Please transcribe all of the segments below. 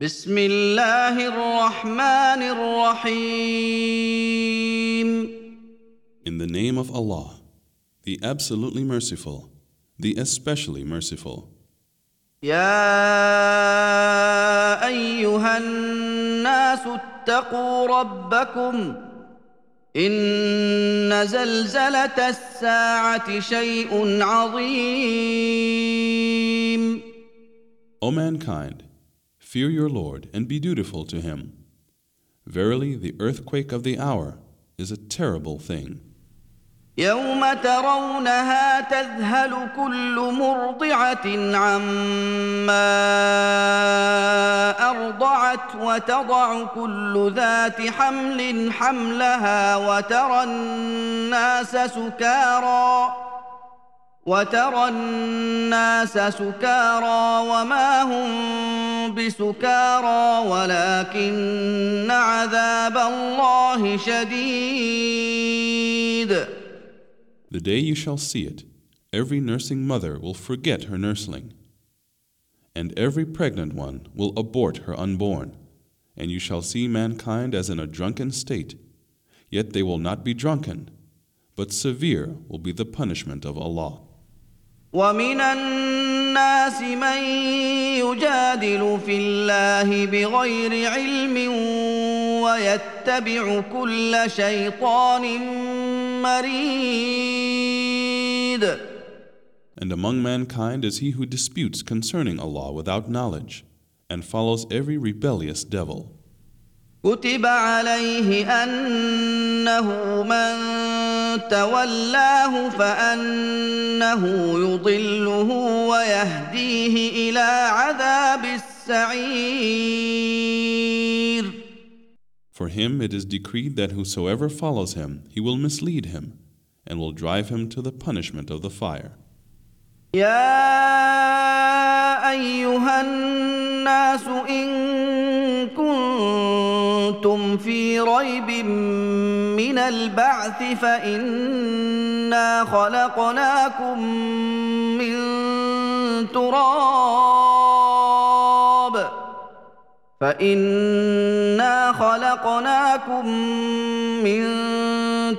بسم الله الرحمن الرحيم In the name of Allah, the absolutely merciful, the especially merciful. يا ايها الناس اتقوا ربكم ان زلزله الساعة شيء عظيم O mankind, fear your Lord and be dutiful to Him. Verily, the earthquake of the hour is a terrible thing. يوم ترونها تذهل كل مرضعه عما ارضعت وتضع كل ذات حمل حملها وترى الناس سكارى وترى الناس سكارى وما هم بسكارى ولكن عذاب الله شديد The day you shall see it, every nursing mother will forget her nursling, and every pregnant one will abort her unborn, and you shall see mankind as in a drunken state, yet they will not be drunken, but severe will be the punishment of Allah. ومن الناس من يجادل في الله بغير علم ويتبع كل شيطان مريد And among mankind is he who disputes concerning Allah without knowledge, and follows every rebellious devil. كتب عليه انه من تولاه فانه يضله ويهديه الى عذاب السعير For him it is decreed that whosoever follows him, he will mislead him, and will drive him to the punishment of the fire. يا ايها الناس ان كنتم في ريب من البعث فإنا خلقناكم من تراب فإنا خلقناكم من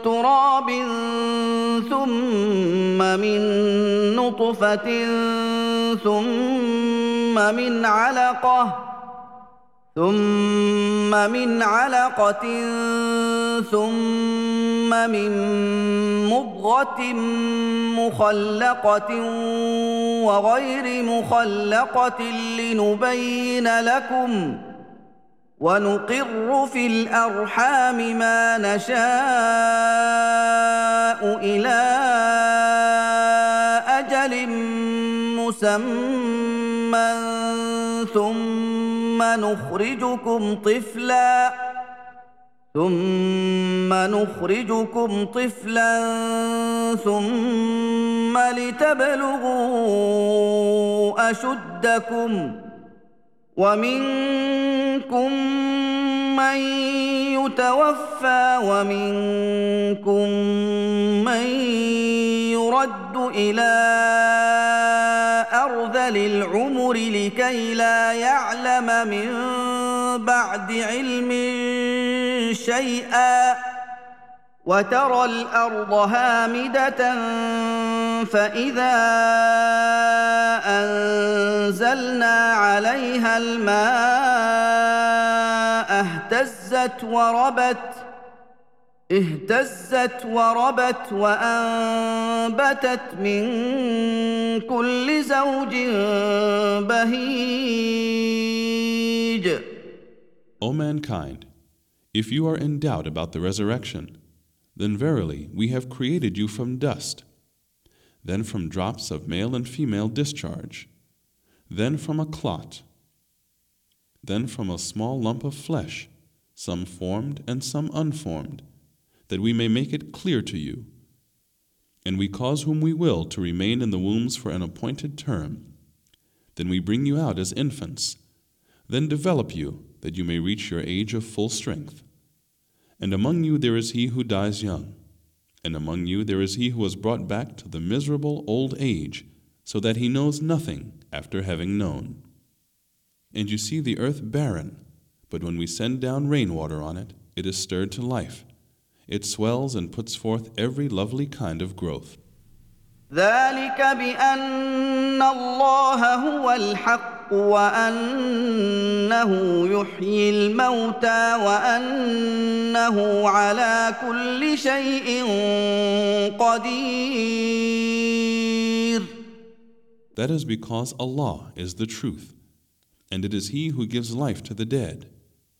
تراب ثم من نطفة ثم من علقة ثم من علقة ثم من مضغة مخلقة وغير مخلقة لنبين لكم ونقر في الأرحام ما نشاء إلى أجل مسمى ثم نخرجكم طفلا ثم نخرجكم طفلا ثم لتبلغوا أشدكم ومنكم من يتوفى ومنكم من يرد إلى ارذل العمر لكي لا يعلم من بعد علم شيئا وترى الأرض هامده فاذا انزلنا عليها الماء اهتزت وربت اهتزت وربت وانبتت من كل زوج بهيج O mankind, if you are in doubt about the resurrection, then verily we have created you from dust, then from drops of male and female discharge, then from a clot, then from a small lump of flesh, some formed and some unformed, that we may make it clear to you. And we cause whom we will to remain in the wombs for an appointed term. Then we bring you out as infants, then develop you that you may reach your age of full strength. And among you there is he who dies young, and among you there is he who is brought back to the miserable old age, so that he knows nothing after having known. And you see the earth barren, but when we send down rainwater on it, it is stirred to life. It swells and puts forth every lovely kind of growth. ذلك بان الله هو الحق وانه يحيي الموتى وانه على كل شيء قدير That is because Allah is the truth, and it is He who gives life to the dead,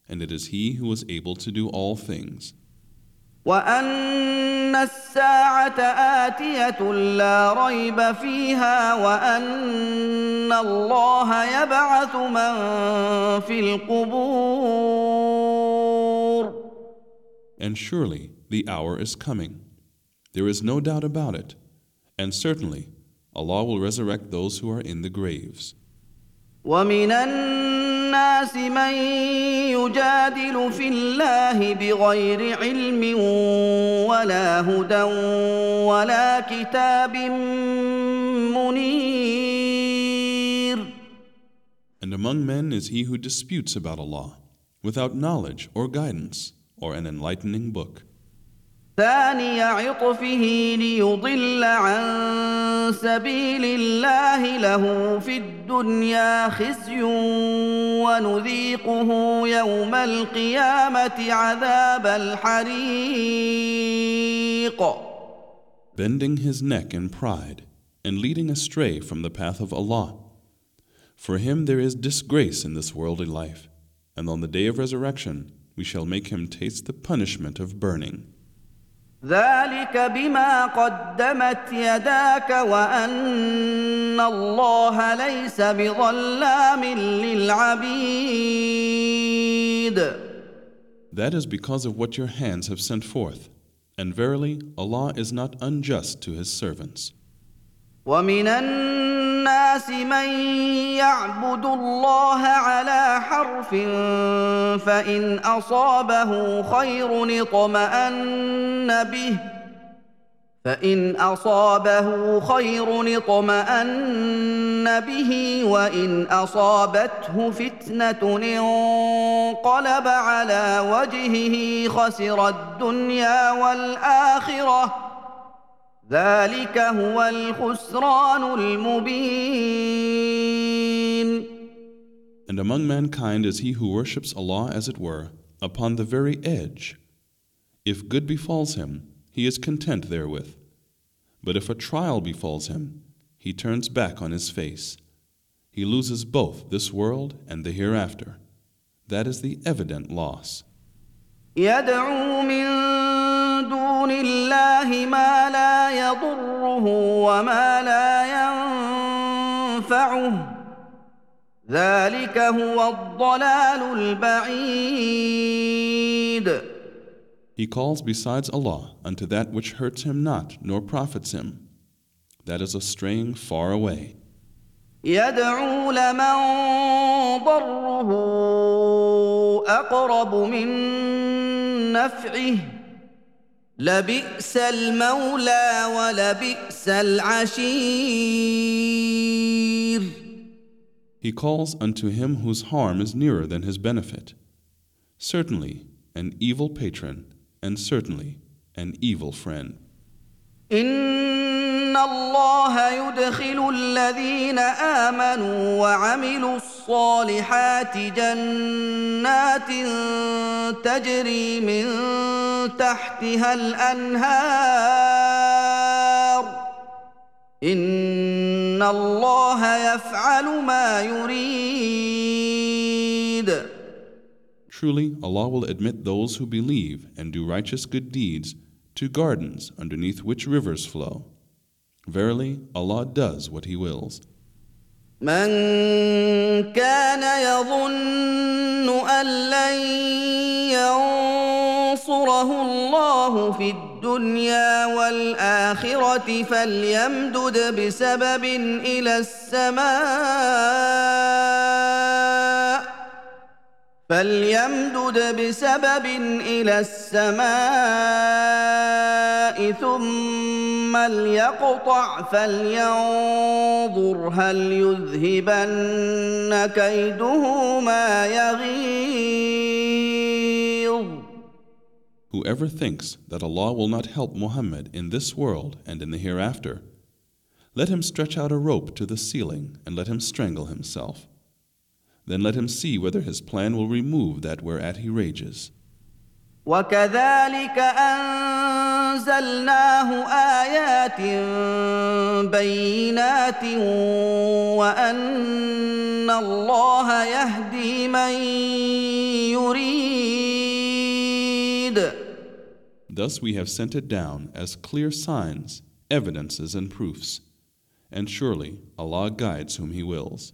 and it is He who is able to do all things. وان الساعة اتيه لا ريب فيها وان الله يبعث من في القبور And surely the hour is coming. There is no doubt about it. And certainly Allah will resurrect those who are in the graves. ومن الناس من يجادل في الله بغير علم ولا هدى ولا كتاب منير And among men is he who disputes about Allah, without knowledge or guidance or an enlightening book. ثاني عطفه ليضل عن سبيل الله له في الدنيا خزي ونذيقه يوم القيامه عذاب الحريق bending his neck in pride and leading astray from the path of Allah. For him there is disgrace in this worldly life, and on the day of resurrection we shall make him taste the punishment of burning. ذلك بما قدمت يداك وان الله ليس بظلام للعبيد That is because of what your hands have sent forth, and verily Allah is not unjust to His servants. ومن الناس من يعبد الله على حرف فإن أصابه خير اطمأن به فإن أصابه خير اطمأن به وإن أصابته فتنة انقلب على وجهه خسر الدنيا والآخرة ذلك هو الخسران المبين And among mankind is he who worships Allah as it were, upon the very edge. If good befalls him, he is content therewith. But if a trial befalls him, he turns back on his face. He loses both this world and the hereafter. That is the evident loss. يدعو من دون الله ما لا يضره وما لا ينفعه ذلك هو الضلال البعيد He calls besides Allah unto that which hurts him not nor profits him. That is a straying far away. يدعو لمن ضره اقرب من نفعه لبئس المولى ولبئس العشير He calls unto him whose harm is nearer than his benefit. Certainly, an evil patron, and certainly, an evil friend. ان الله يدخل الذين امنوا وعملوا الصالحات جنات تجري من تحتها الانهار ان الله يفعل ما يريد Truly, Allah will admit those who believe and do righteous good deeds to gardens underneath which rivers flow. Verily, Allah does what He wills. من كان يظن أن لن ينصره الله في الدنيا والآخرة فليمدد بسبب إلى السماء فليمدد بسبب إلى السماء ثم ليقطع فلينظر هل يذهبن كيده ما يغيظ Whoever thinks that Allah will not help Muhammad in this world and in the hereafter, let him stretch out a rope to the ceiling and let him strangle himself. Then let him see whether his plan will remove that whereat he rages. وكذلك انزلناه ايات بينات وان الله يهدي من يريد Thus we have sent it down as clear signs, evidences, and proofs. And surely Allah guides whom He wills.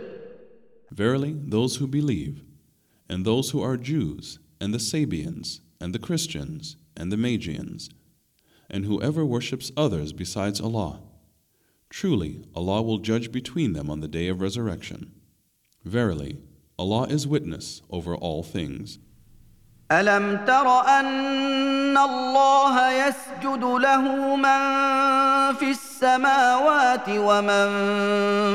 Verily, those who believe, and those who are Jews, and the Sabians, and the Christians, and the Magians, and whoever worships others besides Allah, truly Allah will judge between them on the day of resurrection. Verily, Allah is witness over all things. ألم تر أن الله يسجد له من في السماوات ومن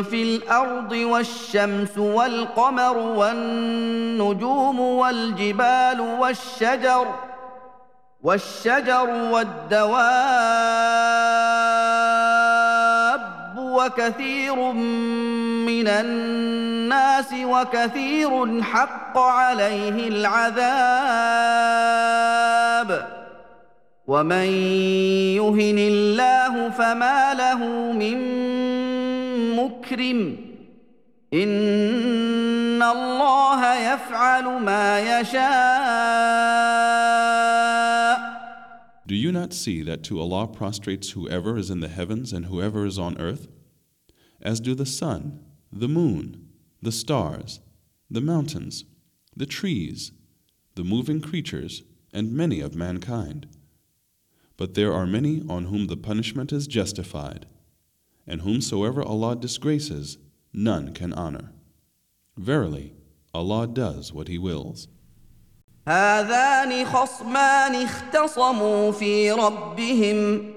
في الأرض والشمس والقمر والنجوم والجبال والشجر والشجر والدواب وكثير من الناس وكثير حق عليه العذاب ومن يهن الله فما له من مكرم ان الله يفعل ما يشاء Do you not see that to Allah prostrates whoever is in the heavens and whoever is on earth? As do the sun, the moon, the stars, the mountains, the trees, the moving creatures, and many of mankind. But there are many on whom the punishment is justified, and whomsoever Allah disgraces, none can honor. Verily, Allah does what He wills. هذان خصمان اختصموا في ربهم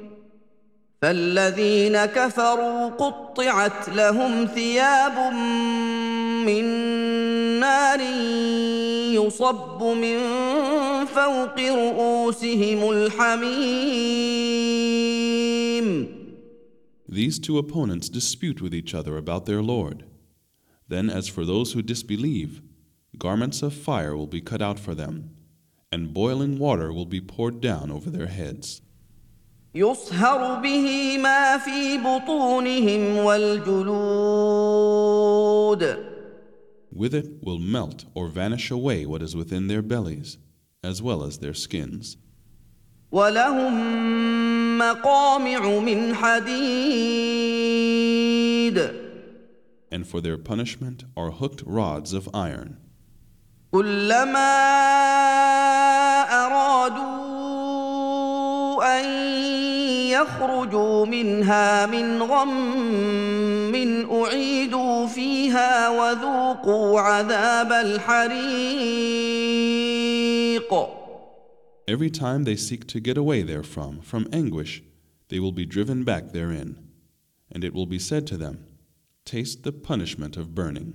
فالذين كفروا قطعت لهم ثياب من نار يصب من فوق رؤوسهم الحميم These two opponents dispute with each other about their Lord. Then, as for those who disbelieve, garments of fire will be cut out for them, and boiling water will be poured down over their heads. يصهر به ما في بطونهم والجلود With it will melt or vanish away what is within their bellies, as well as their skins. ولهم مقامع من حديد And for their punishment are hooked rods of iron. كلما يخرجوا منها من غم اعيدوا فيها وذوقوا عذاب الحريق Every time they seek to get away therefrom, from anguish, they will be driven back therein. And it will be said to them, Taste the punishment of burning.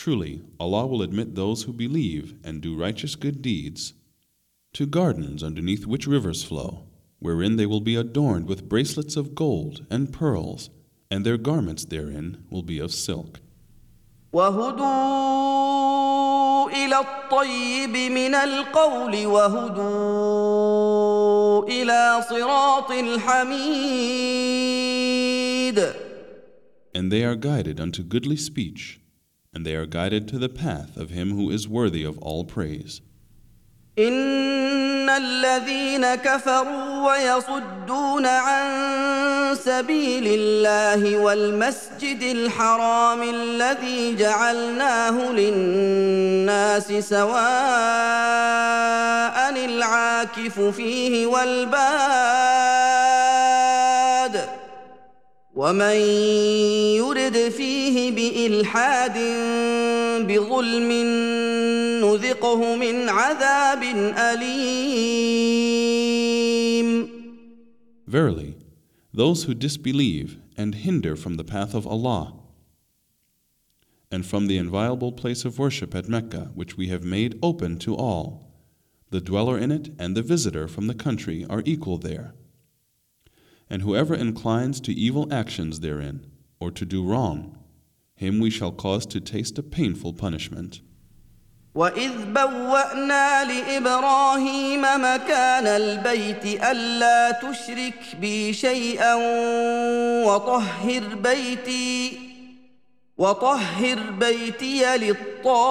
Truly, Allah will admit those who believe and do righteous good deeds to gardens underneath which rivers flow, wherein they will be adorned with bracelets of gold and pearls, and their garments therein will be of silk. وهدوا الى الطيب من القول وهدوا الى صراط الحميد And they are guided unto goodly speech, and they are guided to the path of him who is worthy of all praise. ان الذين كفروا ويصدون عن سبيل الله والمسجد الحرام الذي جعلناه للناس سواء العاكف فيه والباد ومن يرد فيه بالحاد بظلم نذقه من عذاب اليم Verily, those who disbelieve and hinder from the path of Allah and from the inviolable place of worship at Mecca, which we have made open to all, the dweller in it and the visitor from the country are equal there. And whoever inclines to evil actions therein, or to do wrong, him we shall cause to taste a painful punishment. واذ بوانا لابراهيم مكان البيت الا تشرك بي شيئا وطهر بيتي وطهر بيتي للطائفين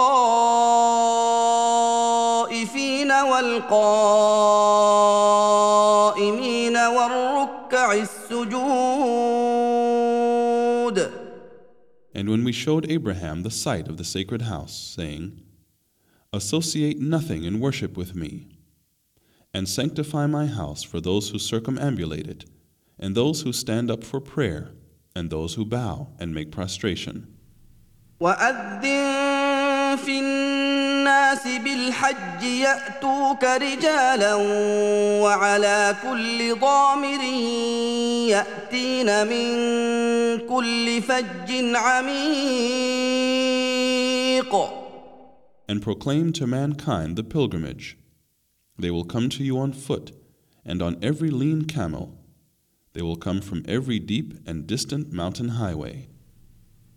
والقائمين والركع السجود And when we showed Abraham the site of the sacred house, saying, Associate nothing in worship with me, and sanctify my house for those who circumambulate it, and those who stand up for prayer, and those who bow and make prostration. وأذن في الناس بالحج يأتوك رجالا وعلى كل ضامر يأتين من كل فج عميق And proclaim to mankind the pilgrimage. They will come to you on foot, and on every lean camel. They will come from every deep and distant mountain highway.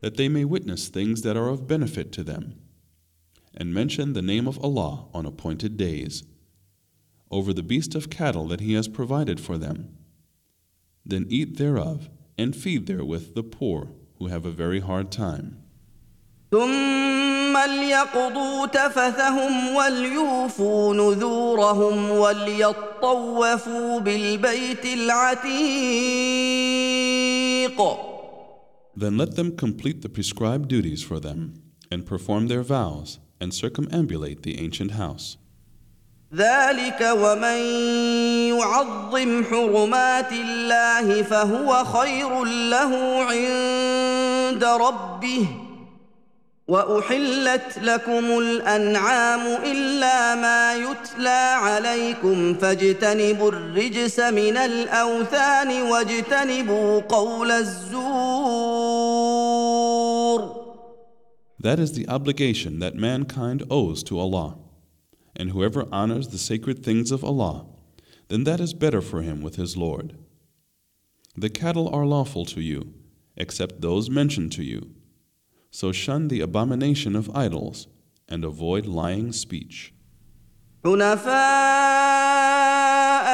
that they may witness things that are of benefit to them, and mention the name of Allah on appointed days, over the beast of cattle that He has provided for them. Then eat thereof, and feed therewith the poor who have a very hard time. ثم ليقضوا تفثهم وليوفوا نذورهم وليطوفوا بالبيت العتيق Then let them complete the prescribed duties for them, and perform their vows, and circumambulate the ancient house. ذلك ومن يعظم حرمات الله فهو خير له عند ربه واحلت لكم الانعام الا ما يتلى عليكم فاجتنبوا الرجس من الاوثان واجتنبوا قول الزور That is the obligation that mankind owes to Allah. And whoever honors the sacred things of Allah, then that is better for him with his Lord. The cattle are lawful to you, except those mentioned to you. So shun the abomination of idols and avoid lying speech. حنفاء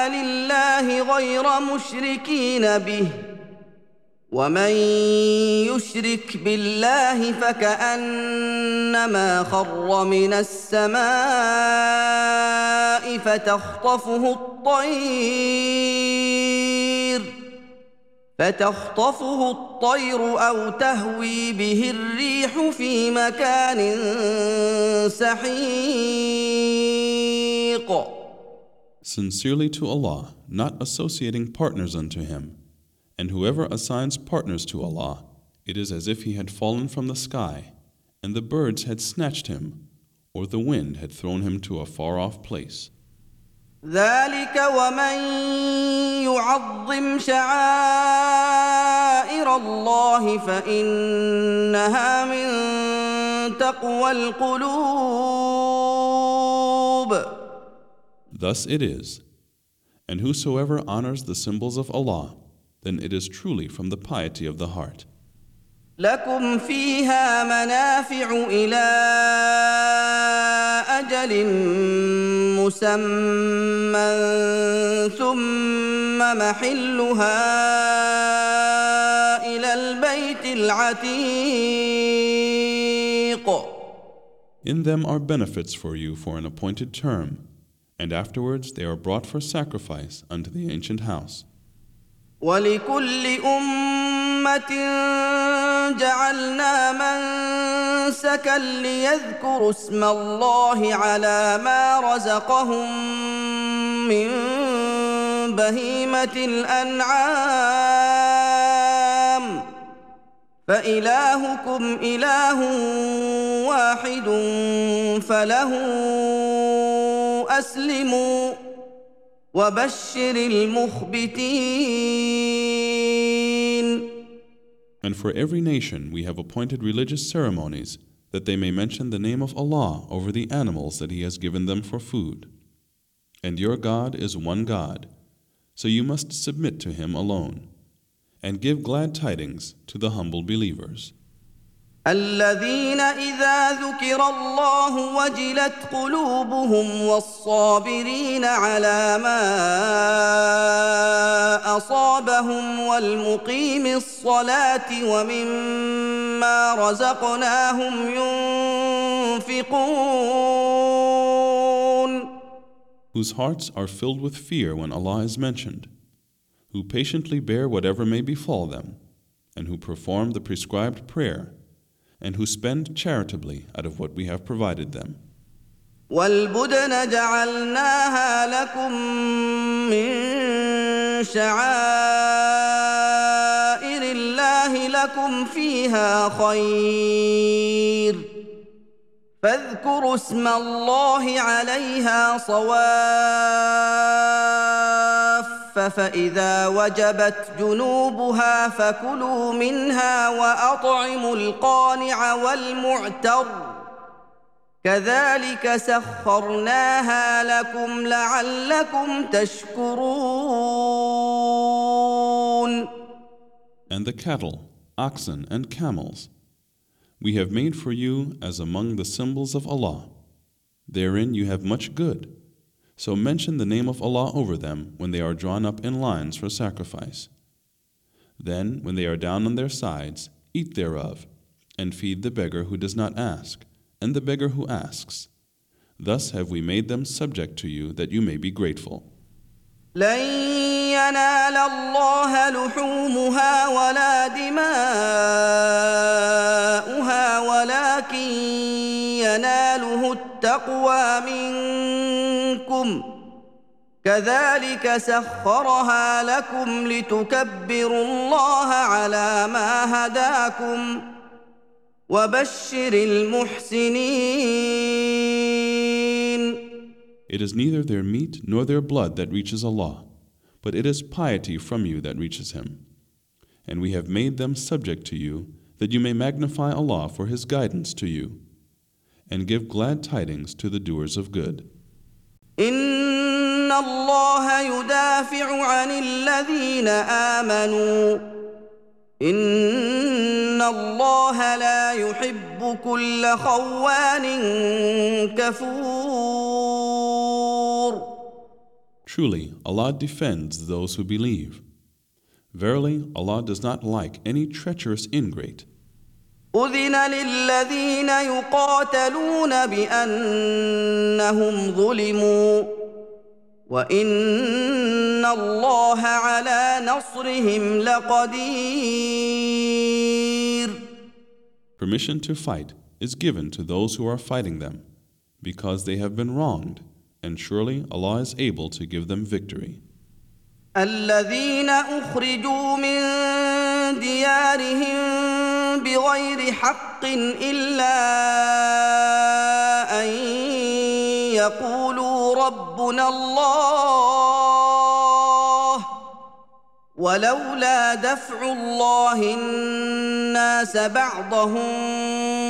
لله غير مشركين به ومن يشرك بالله فكأنما خر من السماء فتخطفه الطير فتخطفه الطير او تهوي به الريح في مكان سحيق Sincerely to Allah, not associating partners unto Him. And whoever assigns partners to Allah, it is as if he had fallen from the sky, and the birds had snatched him, or the wind had thrown him to a far off place. ذلك ومن يعظم شعائر الله فإنها من تقوى القلوب Thus it is. And whosoever honors the symbols of Allah, then it is truly from the piety of the heart. لكم فيها منافع إلى أجل مسمى ثم محلها إلى البيت العتيق In them are benefits for you for an appointed term, and afterwards they are brought for sacrifice unto the ancient house. ولكل أمة جعلنا منسكا ليذكروا اسم الله على ما رزقهم من بهيمة الأنعام. فإلهكم إله واحد فله أسلموا وبشر المخبتين. And for every nation we have appointed religious ceremonies that they may mention the name of Allah over the animals that He has given them for food. And your God is one God, so you must submit to Him alone, and give glad tidings to the humble believers. الذين اذا ذكر الله وجلت قلوبهم والصابرين على ما اصابهم والمقيم الصلاه ومما رزقناهم ينفقون Whose hearts are filled with fear when Allah is mentioned, who patiently bear whatever may befall them, and who perform the prescribed prayer and who spend charitably out of what we have provided them. والبدن جعلناها لكم من شعائر الله لكم فيها خير فاذكروا اسم الله عليها صواف فاذا وجبت جنوبها فكلوا منها واطعموا القانع والمعتر كذلك سخرناها لكم لعلكم تشكرون And the cattle, oxen, and camels we have made for you as among the symbols of Allah. Therein you have much good. So mention the name of Allah over them when they are drawn up in lines for sacrifice. Then, when they are down on their sides, eat thereof, and feed the beggar who does not ask, and the beggar who asks. Thus have we made them subject to you that you may be grateful. لن ينال الله لحومها ولا دماؤها ولكن يناله التقوى منكم كذلك سخرها لكم لتكبروا الله على ما هداكم وبشر المحسنين It is neither their meat nor their blood that reaches Allah, but it is piety from you that reaches Him. And we have made them subject to you, that you may magnify Allah for His guidance to you, and give glad tidings to the doers of good. ان الله يدافع عن الذين امنوا ان الله لا يحب كل خوان كفور Truly, Allah defends those who believe. Verily, Allah does not like any treacherous ingrate. اذن للذين يقاتلون بانهم ظلموا وان الله على نصرهم لقدير Permission to fight is given to those who are fighting them, because they have been wronged, and surely Allah is able to give them victory. الذين اخرجوا من ديارهم بغير حق إلا أن يقولوا ربنا الله ولولا دفع الله الناس بعضهم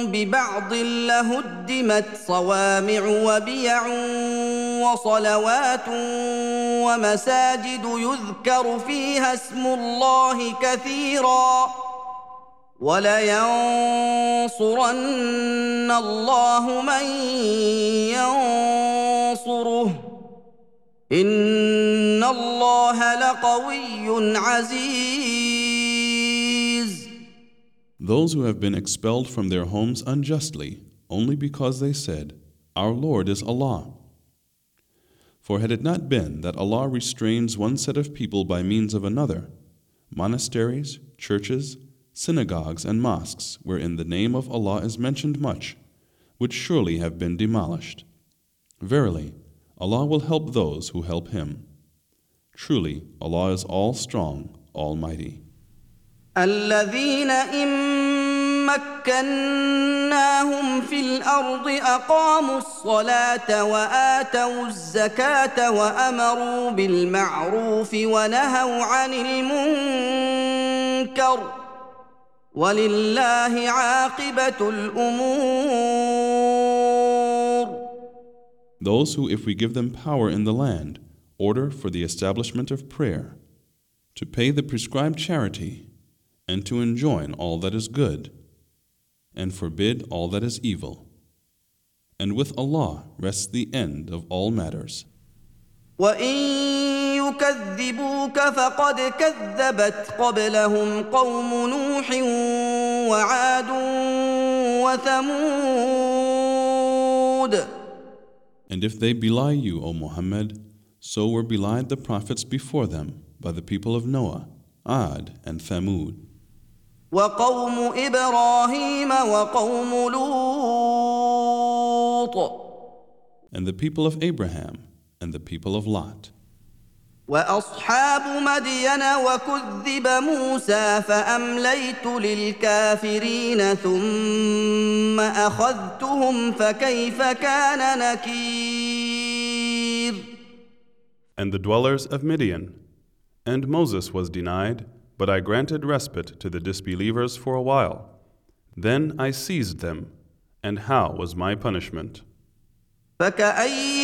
ببعض لهدمت صوامع وبيع وصلوات ومساجد يذكر فيها اسم الله كثيرا ولينصرن الله من ينصره ان الله لقوي عزيز Those who have been expelled from their homes unjustly, only because they said, Our Lord is Allah. For had it not been that Allah restrains one set of people by means of another, monasteries, churches, synagogues, and mosques wherein the name of Allah is mentioned much, would surely have been demolished. Verily, Allah will help those who help Him. Truly, Allah is all strong, almighty. الذين إن مكناهم في الأرض أقاموا الصلاة وآتوا الزكاة وأمروا بالمعروف ونهوا عن المنكر ولله عاقبة الأمور Those who, if we give them power in the land, order for the establishment of prayer, to pay the prescribed charity, and to enjoin all that is good, and forbid all that is evil. And with Allah rests the end of all matters. وإن يكذبوك فقد كذبت قبلهم قوم نوح وعاد وثمود And if they belie you, O Muhammad, so were belied the prophets before them by the people of Noah, Ad, and Thamud. وقوم ابراهيم وقوم لوط and the people of Abraham and the people of Lot. واصحاب مدين وكذب موسى فامليت للكافرين ثم اخذتهم فكيف كان نكير And the dwellers of Midian. And Moses was denied, but I granted respite to the disbelievers for a while. Then I seized them, and how was my punishment? فكأي من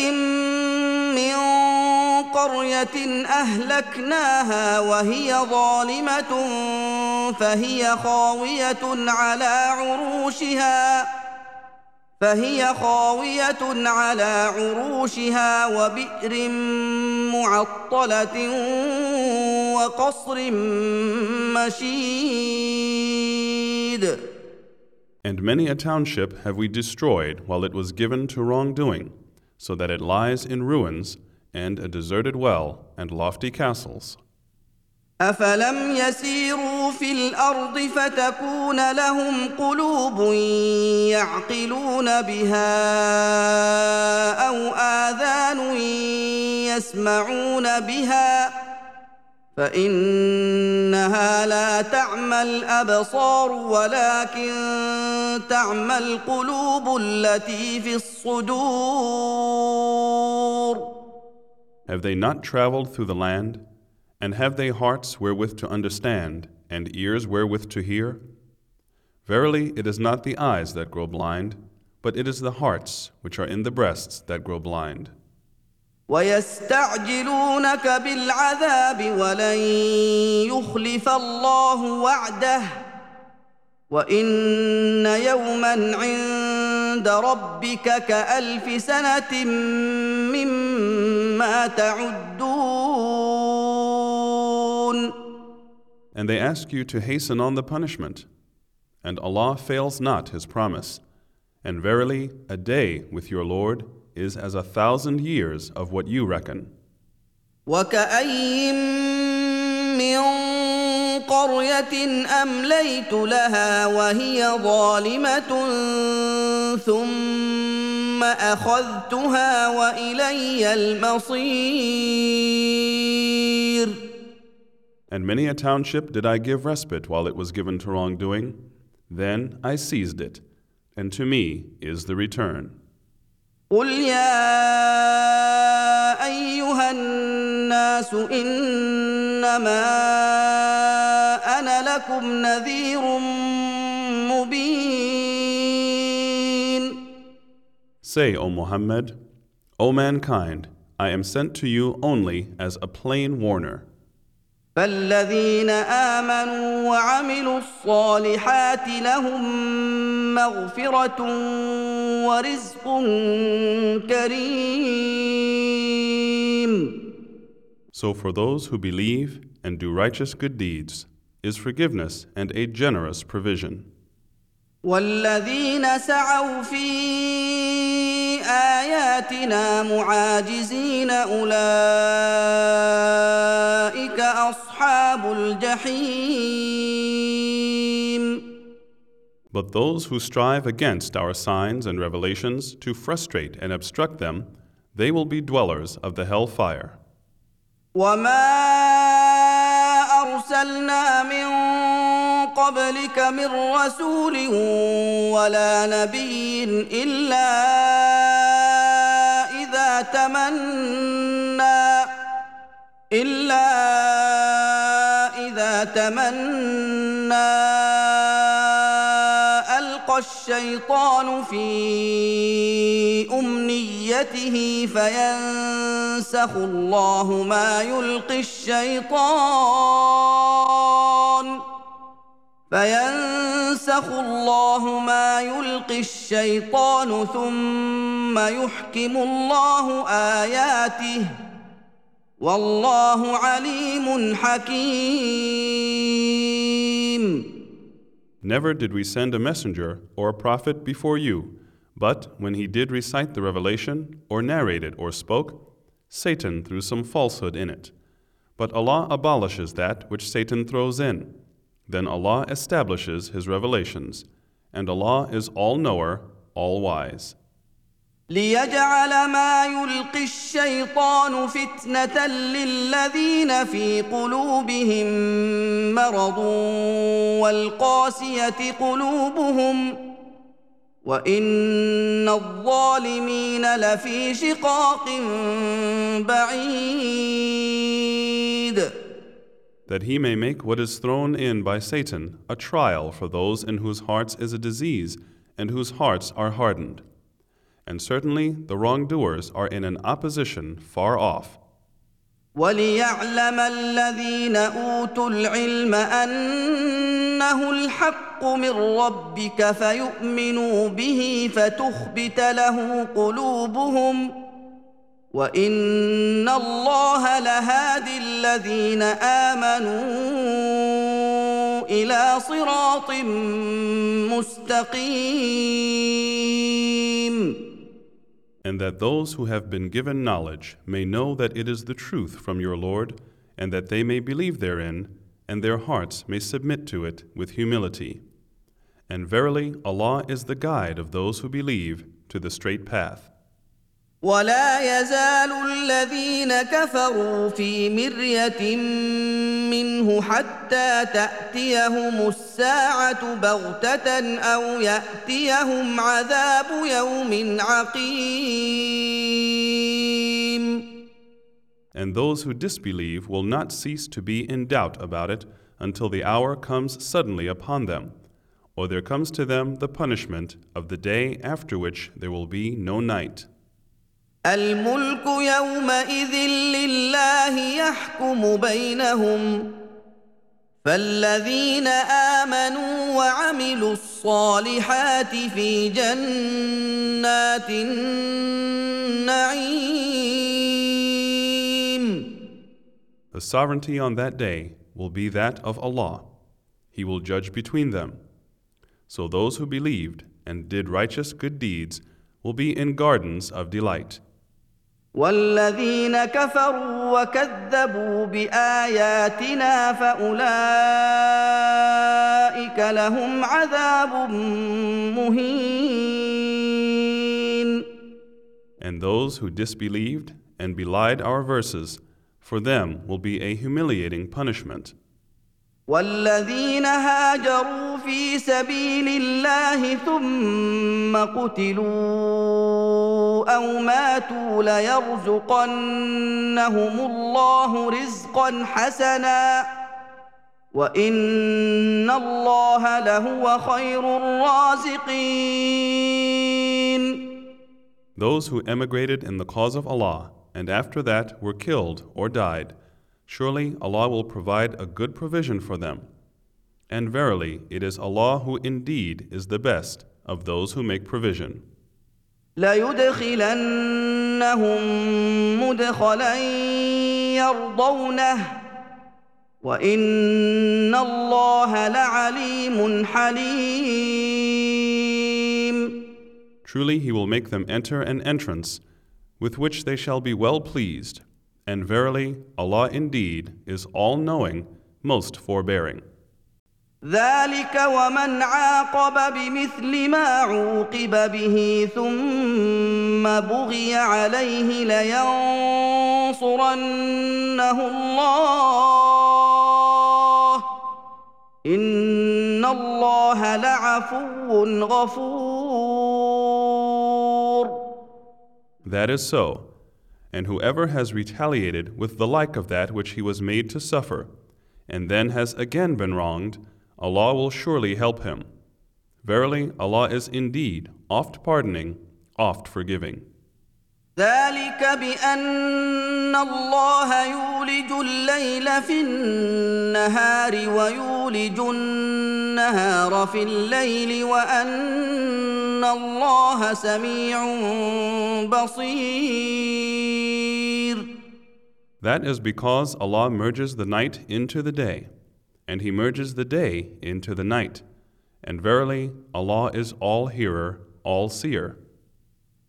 قرية أهلكناها وهي ظالمة فهي خاوية على عروشها فهي خاوية على عروشها وبئر معطلة وقصر مشيد And many a township have we destroyed while it was given to wrongdoing, so that it lies in ruins, and a deserted well, and lofty castles. أفلم يسيروا في الأرض فتكون لهم قلوب يعقلون بها أو آذان يسمعون بها فإنها لا تعمى الأبصار ولكن تعمى القلوب التي في الصدور Have they not traveled through the land? And have they hearts wherewith to understand, and ears wherewith to hear? Verily, it is not the eyes that grow blind, but it is the hearts which are in the breasts that grow blind. ويستعجلونك بالعذاب ولن يخلف الله وعده وان يوما عند ربك كالف سنه مما تعدون And they ask you to hasten on the punishment. And Allah fails not His promise. And verily, a day with your Lord is as a thousand years of what you reckon. وكأي من قرية أمليت لها وهي ظالمة ثم أخذتها وإلي المصير And many a township did I give respite while it was given to wrongdoing. Then I seized it, and to me is the return. قل يا ايها الناس انما انا لكم نذير Say, O Muhammad, O mankind, I am sent to you only as a plain warner. فالذين امنوا وعملوا الصالحات لهم مغفره ورزق كريم So for those who believe and do righteous good deeds is forgiveness and a generous provision. والذين سعوا في اياتنا معاجزين اولئك اصحاب الجحيم But those who strive against our signs and revelations to frustrate and obstruct them, they will be dwellers of the hell fire. وما ارسلنا من قبلك من رسول ولا نبي إلا إذا تمنى إلا إذا تمنى ألقى الشيطان في أمنيته فينسخ الله ما يلقي الشيطان. فينسخ الله ما يلقي الشيطان ثم يحكم الله اياته والله عليم حكيم Never did we send a messenger or a prophet before you, but when he did recite the revelation, or narrated or spoke, Satan threw some falsehood in it. But Allah abolishes that which Satan throws in. Then Allah establishes His revelations, and Allah is all knower, all wise. ليجعل ما يلقي الشيطان فتنه للذين في قلوبهم مرض والقاسيه قلوبهم وان الظالمين لفي شقاق بعيد that he may make what is thrown in by Satan a trial for those in whose hearts is a disease and whose hearts are hardened. And certainly the wrongdoers are in an opposition far off. وليعلم الذين اوتوا العلم انه الحق من ربك فيؤمنوا به فتخبت له قلوبهم وان الله لهادي الذين امنوا الى صراط مستقيم And that those who have been given knowledge may know that it is the truth from your Lord, and that they may believe therein, and their hearts may submit to it with humility. And verily, Allah is the guide of those who believe to the straight path. ولا يزال الذين كفروا في مريه منه حتى تاتيهم الساعه بغته او ياتيهم عذاب يوم عقيم And those who disbelieve will not cease to be in doubt about it until the hour comes suddenly upon them, or there comes to them the punishment of the day after which there will be no night. الملك يومئذ لله يحكم بينهم فالذين امنوا وعملوا الصالحات في جنات النعيم The sovereignty on that day will be that of Allah. He will judge between them. So those who believed and did righteous good deeds will be in gardens of delight. والذين كفروا وكذبوا باياتنا فاولئك لهم عذاب مهين And those who disbelieved and belied our verses, for them will be a humiliating punishment. والذين هاجروا في سبيل الله ثم قتلوا أو ماتوا ليرزقنهم الله رزقا حسنا. وإن الله لهو خير الرازقين. Those who emigrated in the cause of Allah and after that were killed or died, surely Allah will provide a good provision for them. And verily, it is Allah who indeed is the best of those who make provision. ليدخلنهم مدخلا يرضونه وان الله لعليم حليم Truly, He will make them enter an entrance with which they shall be well pleased. And verily, Allah indeed is all knowing, most forbearing. ذلك ومن عاقب بمثل ما عوقب به ثم بغي عليه لينصرنه الله ان الله لعفو غفور That is so. And whoever has retaliated with the like of that which he was made to suffer, and then has again been wronged, Allah will surely help him. Verily, Allah is indeed oft pardoning, oft forgiving. ذلك بان الله يولج الليل في النهار ويولج النهار في الليل وان الله سميع بصير That is because Allah merges the night into the day, and He merges the day into the night. And verily, Allah is all hearer, all seer.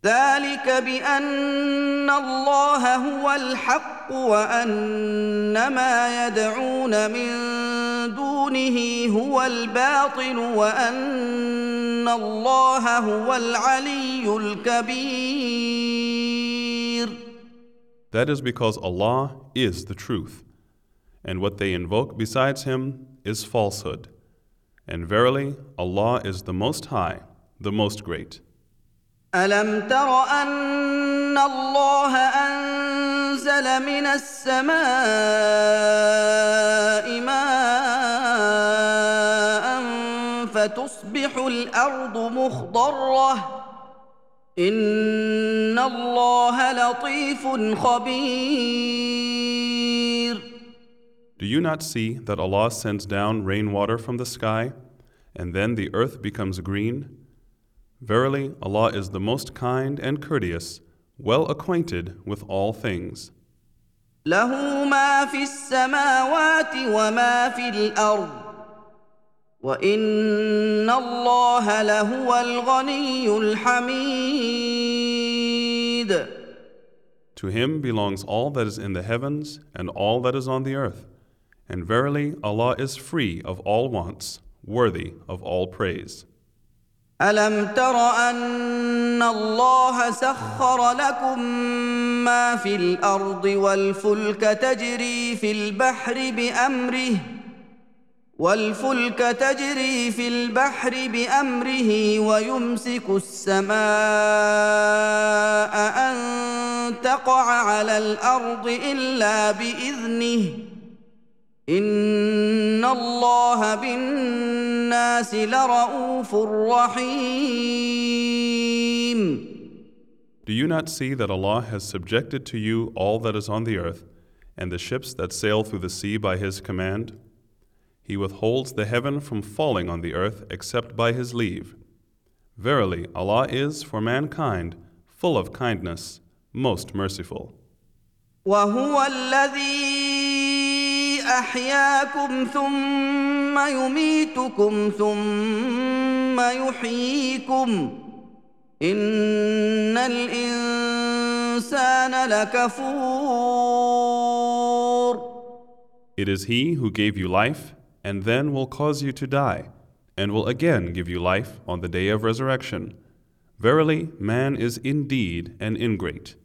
ذلك بان الله هو الحق وان ما يدعون من دونه هو الباطل وان الله هو العلي الكبير That is because Allah is the truth, and what they invoke besides Him is falsehood. And verily, Allah is the Most High, the Most Great. الم تر ان الله انزل من السماء ماء فتصبح الأرض مخضره ان الله لطيف خبير Do you not see that Allah sends down rainwater from the sky, and then the earth becomes green? Verily, Allah is the most kind and courteous, well acquainted with all things. له ما في السماوات وما في الارض وان الله لهو الغني الحميد To Him belongs all that is in the heavens and all that is on the earth. And verily, Allah is free of all wants, worthy of all praise. ألم تر أن الله سخر لكم ما في الأرض والفلك تجري في البحر بأمره والفلك تجري في البحر بأمره ويمسك السماء أن تقع على الأرض إلا بإذنه ان الله بالناس لرءوف رحيم Do you not see that Allah has subjected to you all that is on the earth, and the ships that sail through the sea by His command? He withholds the heaven from falling on the earth except by His leave. Verily, Allah is for mankind full of kindness, most merciful. وهو الذي احياكم ثم يميتكم ثم يحييكم ان الانسان الانسان لكفور It is He who gave you life and then will cause you to die, and will again give you life on the day of resurrection. Verily, man is indeed an ingrate.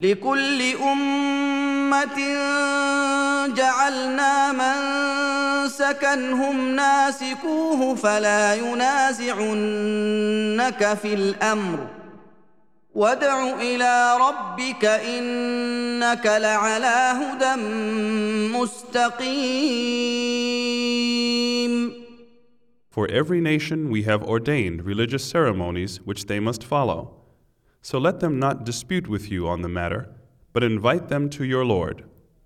لكل أمة جعلنا من سكنهم ناسكوه فلا ينازعنك في الأمر وادع إلى ربك إنك لعلى هدى مستقيم For every nation we have ordained religious ceremonies which they must follow. So let them not dispute with you on the matter, but invite them to your Lord.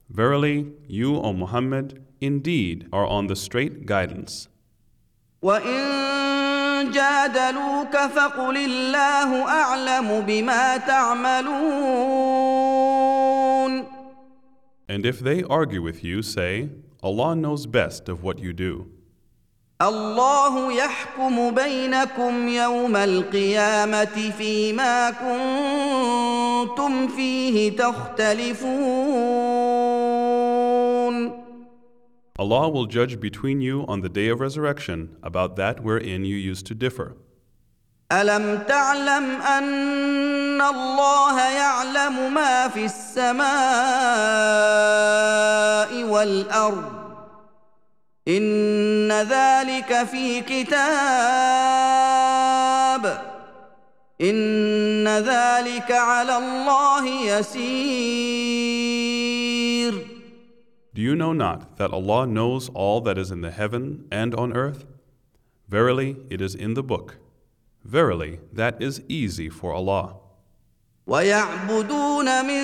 Verily, you, O Muhammad, indeed are on the straight guidance. And if they argue with you, say, Allah knows best of what you do. الله يحكم بينكم يوم القيامة فيما كنتم فيه تختلفون Allah will judge between you on the day of resurrection about that wherein you used to differ. ألم تعلم أن الله يعلم ما في السماء والأرض إن ذلك في كتاب إن ذلك على الله يسير Do you know not that Allah knows all that is in the heaven and on earth? Verily, it is in the book. Verily, that is easy for Allah. ويعبدون من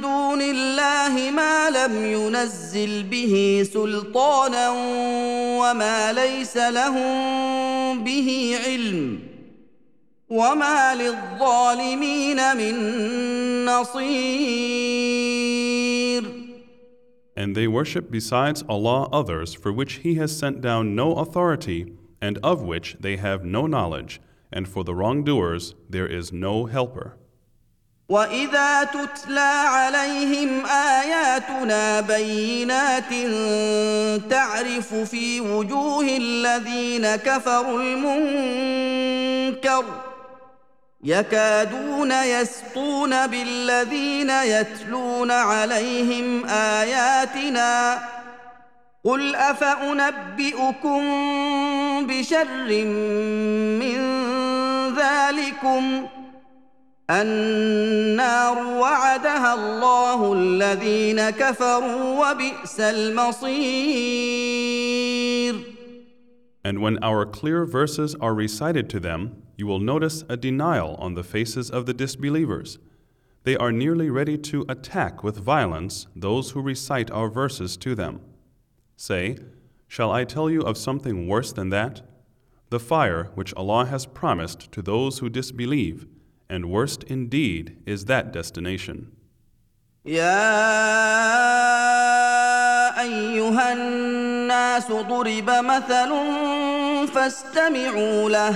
دون الله ما لم ينزل به سلطانا وما ليس لهم به علم وما للظالمين من نصير And they worship besides Allah others for which He has sent down no authority and of which they have no knowledge, and for the wrongdoers there is no helper. واذا تتلى عليهم اياتنا بينات تعرف في وجوه الذين كفروا المنكر يكادون يسطون بالذين يتلون عليهم آياتنا قل أفأنبئكم بشر من ذلكم النار وعدها الله الذين كفروا وبئس المصير. And when our clear verses are recited to them, you will notice a denial on the faces of the disbelievers. They are nearly ready to attack with violence those who recite our verses to them. Say, Shall I tell you of something worse than that? The fire which Allah has promised to those who disbelieve, and worst indeed is that destination. يا ايها الناس ضرب مثل فاستمعوا له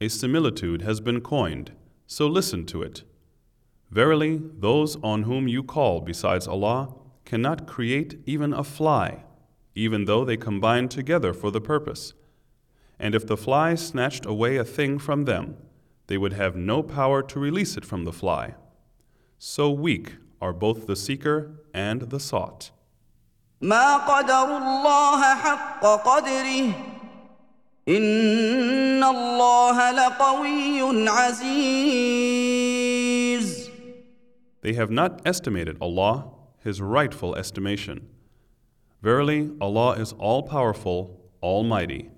a similitude has been coined, so listen to it. Verily, those on whom you call besides Allah cannot create even a fly, even though they combine together for the purpose. And if the fly snatched away a thing from them, they would have no power to release it from the fly. So weak are both the seeker and the sought. ما قدروا الله حق قدره ان الله لقوي عزيز They have not estimated Allah, His rightful estimation. Verily, Allah is all powerful, almighty.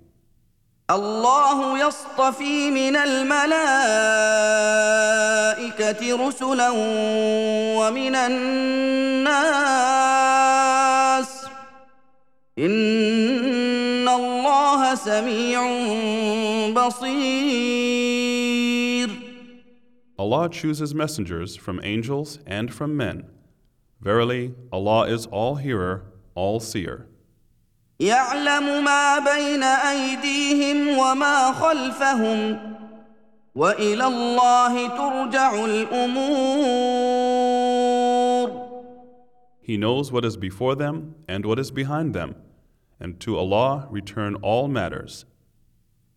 الله يصطفي من الملائكه رسلا ومن الناس الله سميع بصير Allah chooses messengers from angels and from men. Verily, Allah is all hearer, all seer. يعلم ما بين ايديهم وما خلفهم والى الله ترجع الامور He knows what is before them and what is behind them, and to Allah return all matters.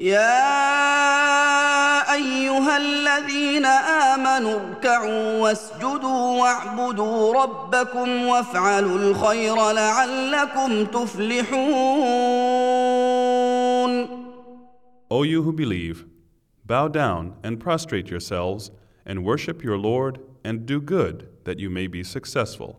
يا ايها الذين امنوا اركعوا واسجدوا واعبدوا ربكم وافعلوا الخير لعلكم تفلحون O you who believe, bow down and prostrate yourselves and worship your Lord and do good that you may be successful.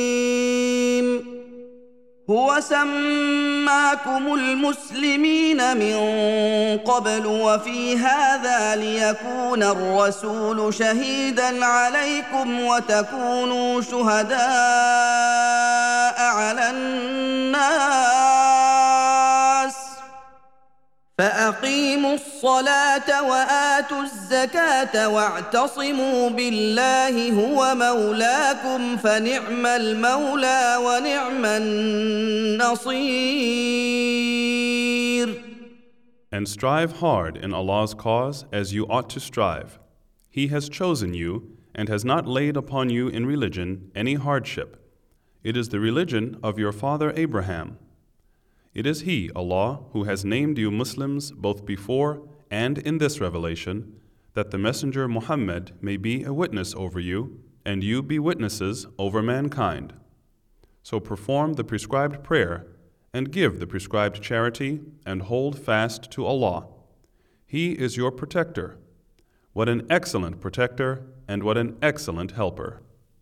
هو سماكم المسلمين من قبل وفي هذا ليكون الرسول شهيدا عليكم وتكونوا شهداء فاقيموا الصلاه واتوا الزكاه واعتصموا بالله هو مولاكم فنعم المولى ونعم النصير And strive hard in Allah's cause as you ought to strive. He has chosen you and has not laid upon you in religion any hardship. It is the religion of your father Abraham. It is He, Allah, who has named you Muslims both before and in this revelation, that the Messenger Muhammad may be a witness over you, and you be witnesses over mankind. So perform the prescribed prayer, and give the prescribed charity, and hold fast to Allah. He is your protector. What an excellent protector, and what an excellent helper.